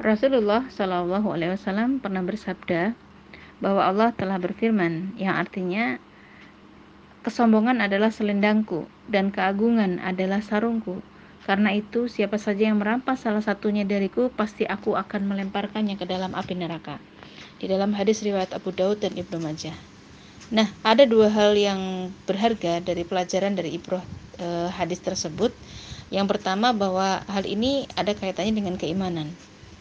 Rasulullah Shallallahu Alaihi Wasallam pernah bersabda bahwa Allah telah berfirman, yang artinya kesombongan adalah selendangku dan keagungan adalah sarungku. Karena itu, siapa saja yang merampas salah satunya dariku, pasti aku akan melemparkannya ke dalam api neraka. Di dalam hadis riwayat Abu Daud dan Ibnu Majah. Nah, ada dua hal yang berharga dari pelajaran dari ibroh e, hadis tersebut. Yang pertama bahwa hal ini ada kaitannya dengan keimanan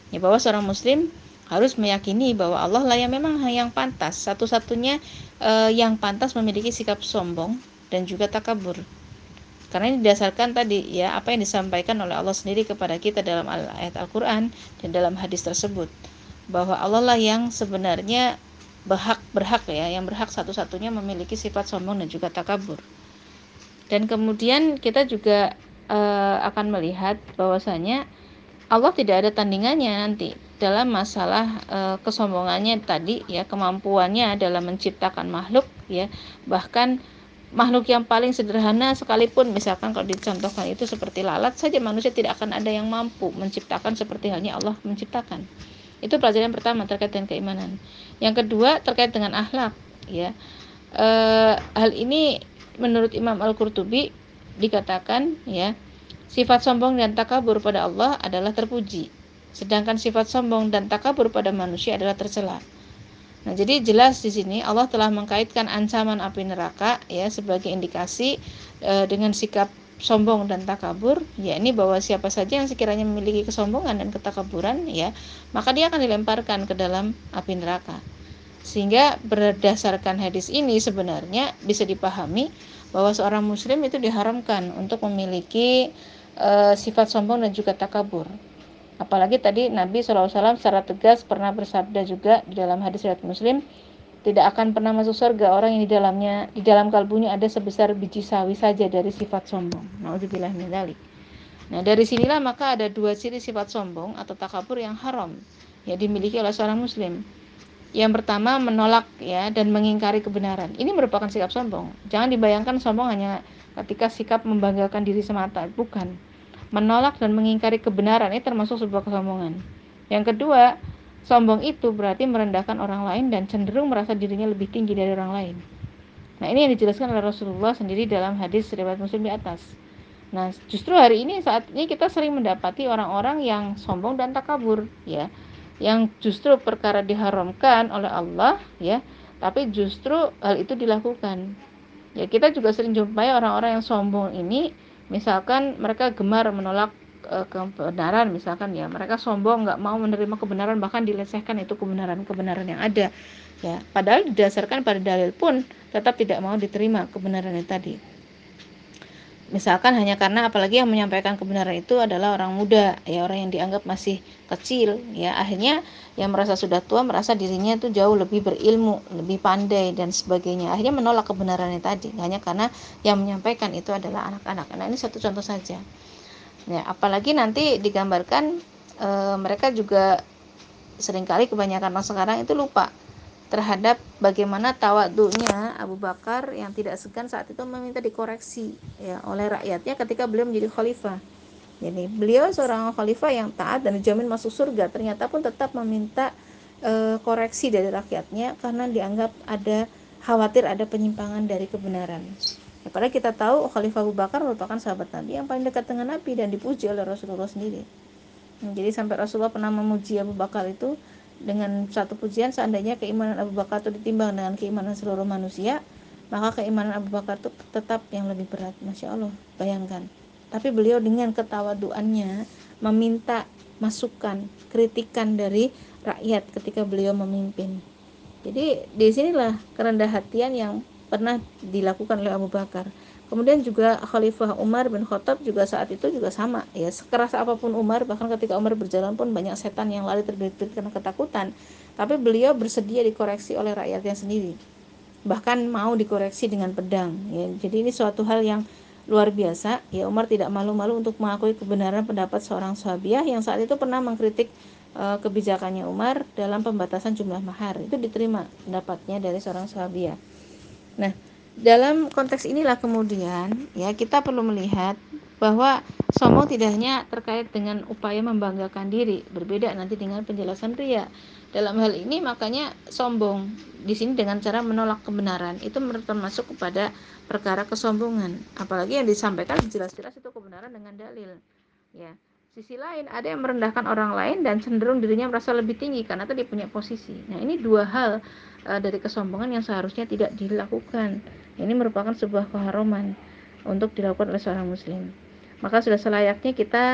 ya bahwa seorang muslim harus meyakini bahwa Allah lah yang memang yang pantas. Satu-satunya uh, yang pantas memiliki sikap sombong dan juga takabur. Karena ini didasarkan tadi ya apa yang disampaikan oleh Allah sendiri kepada kita dalam ayat Al-Qur'an dan dalam hadis tersebut. Bahwa Allah lah yang sebenarnya berhak berhak ya yang berhak satu-satunya memiliki sifat sombong dan juga takabur. Dan kemudian kita juga uh, akan melihat bahwasanya Allah tidak ada tandingannya nanti dalam masalah e, kesombongannya tadi ya kemampuannya dalam menciptakan makhluk ya. Bahkan makhluk yang paling sederhana sekalipun misalkan kalau dicontohkan itu seperti lalat saja manusia tidak akan ada yang mampu menciptakan seperti halnya Allah menciptakan. Itu pelajaran pertama terkait dengan keimanan. Yang kedua terkait dengan akhlak ya. E, hal ini menurut Imam Al Qurtubi dikatakan ya Sifat sombong dan takabur pada Allah adalah terpuji, sedangkan sifat sombong dan takabur pada manusia adalah tercela. Nah, jadi jelas di sini Allah telah mengkaitkan ancaman api neraka ya sebagai indikasi e, dengan sikap sombong dan takabur, yakni bahwa siapa saja yang sekiranya memiliki kesombongan dan ketakaburan ya, maka dia akan dilemparkan ke dalam api neraka. Sehingga berdasarkan hadis ini sebenarnya bisa dipahami bahwa seorang muslim itu diharamkan untuk memiliki e, sifat sombong dan juga takabur. Apalagi tadi Nabi SAW secara tegas pernah bersabda juga di dalam hadis riwayat Muslim, tidak akan pernah masuk surga orang yang di dalamnya di dalam kalbunya ada sebesar biji sawi saja dari sifat sombong. Nauzubillah min Nah, dari sinilah maka ada dua ciri sifat sombong atau takabur yang haram yang dimiliki oleh seorang muslim. Yang pertama menolak ya dan mengingkari kebenaran. Ini merupakan sikap sombong. Jangan dibayangkan sombong hanya ketika sikap membanggakan diri semata, bukan menolak dan mengingkari kebenaran ini termasuk sebuah kesombongan. Yang kedua, sombong itu berarti merendahkan orang lain dan cenderung merasa dirinya lebih tinggi dari orang lain. Nah, ini yang dijelaskan oleh Rasulullah sendiri dalam hadis riwayat Muslim di atas. Nah, justru hari ini saat ini kita sering mendapati orang-orang yang sombong dan takabur, ya. Yang justru perkara diharamkan oleh Allah, ya, tapi justru hal itu dilakukan. Ya, kita juga sering jumpai orang-orang yang sombong ini misalkan mereka gemar menolak e, kebenaran misalkan ya mereka sombong nggak mau menerima kebenaran bahkan dilecehkan itu kebenaran-kebenaran yang ada. Ya padahal didasarkan pada dalil pun tetap tidak mau diterima kebenaran itu tadi misalkan hanya karena apalagi yang menyampaikan kebenaran itu adalah orang muda ya orang yang dianggap masih kecil ya. Akhirnya yang merasa sudah tua merasa dirinya itu jauh lebih berilmu lebih pandai dan sebagainya. Akhirnya menolak kebenarannya tadi hanya karena yang menyampaikan itu adalah anak-anak. Nah ini satu contoh saja. Ya apalagi nanti digambarkan e, mereka juga sering kali kebanyakan orang sekarang itu lupa terhadap bagaimana tawadunya Abu Bakar yang tidak segan saat itu meminta dikoreksi ya oleh rakyatnya ketika beliau menjadi khalifah. Jadi beliau seorang khalifah yang taat dan dijamin masuk surga, ternyata pun tetap meminta e, koreksi dari rakyatnya karena dianggap ada khawatir ada penyimpangan dari kebenaran. Ya, padahal kita tahu Khalifah Abu Bakar merupakan sahabat Nabi yang paling dekat dengan Nabi dan dipuji oleh Rasulullah sendiri. Jadi sampai Rasulullah pernah memuji Abu Bakar itu dengan satu pujian seandainya keimanan Abu Bakar itu ditimbang dengan keimanan seluruh manusia maka keimanan Abu Bakar itu tetap yang lebih berat. Masya Allah bayangkan. Tapi beliau dengan ketawaduannya meminta masukan kritikan dari rakyat ketika beliau memimpin. Jadi di sinilah kerendah hatian yang pernah dilakukan oleh Abu Bakar Kemudian juga Khalifah Umar bin Khattab juga saat itu juga sama. Ya sekeras apa pun Umar bahkan ketika Umar berjalan pun banyak setan yang lari terbelit-belit karena ketakutan. Tapi beliau bersedia dikoreksi oleh rakyatnya sendiri. Bahkan mau dikoreksi dengan pedang. Ya jadi ini suatu hal yang luar biasa. Ya Umar tidak malu-malu untuk mengakui kebenaran pendapat seorang sahabiah yang saat itu pernah mengkritik e, kebijakannya Umar dalam pembatasan jumlah mahar. Itu diterima pendapatnya dari seorang sahabiah nah dalam konteks inilah kemudian ya kita perlu melihat bahwa sombong tidak hanya terkait dengan upaya membanggakan diri, berbeda nanti dengan penjelasan pria. Dalam hal ini makanya sombong di sini dengan cara menolak kebenaran itu termasuk kepada perkara kesombongan. Apalagi yang disampaikan jelas-jelas itu kebenaran dengan dalil. Ya. Sisi lain ada yang merendahkan orang lain dan cenderung dirinya merasa lebih tinggi karena tadi punya posisi. Nah, ini dua hal e, dari kesombongan yang seharusnya tidak dilakukan. Ini merupakan sebuah keharuman untuk dilakukan oleh seorang muslim maka sudah selayaknya kita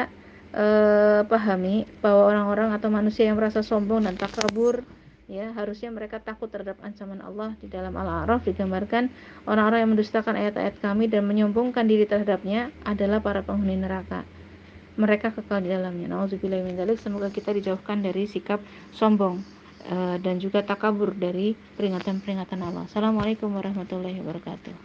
eh, pahami bahwa orang-orang atau manusia yang merasa sombong dan takabur ya harusnya mereka takut terhadap ancaman Allah di dalam Al-A'raf digambarkan orang-orang yang mendustakan ayat-ayat kami dan menyombongkan diri terhadapnya adalah para penghuni neraka mereka kekal di dalamnya. Nauzubillah min semoga kita dijauhkan dari sikap sombong uh, dan juga takabur dari peringatan-peringatan Allah. Assalamualaikum warahmatullahi wabarakatuh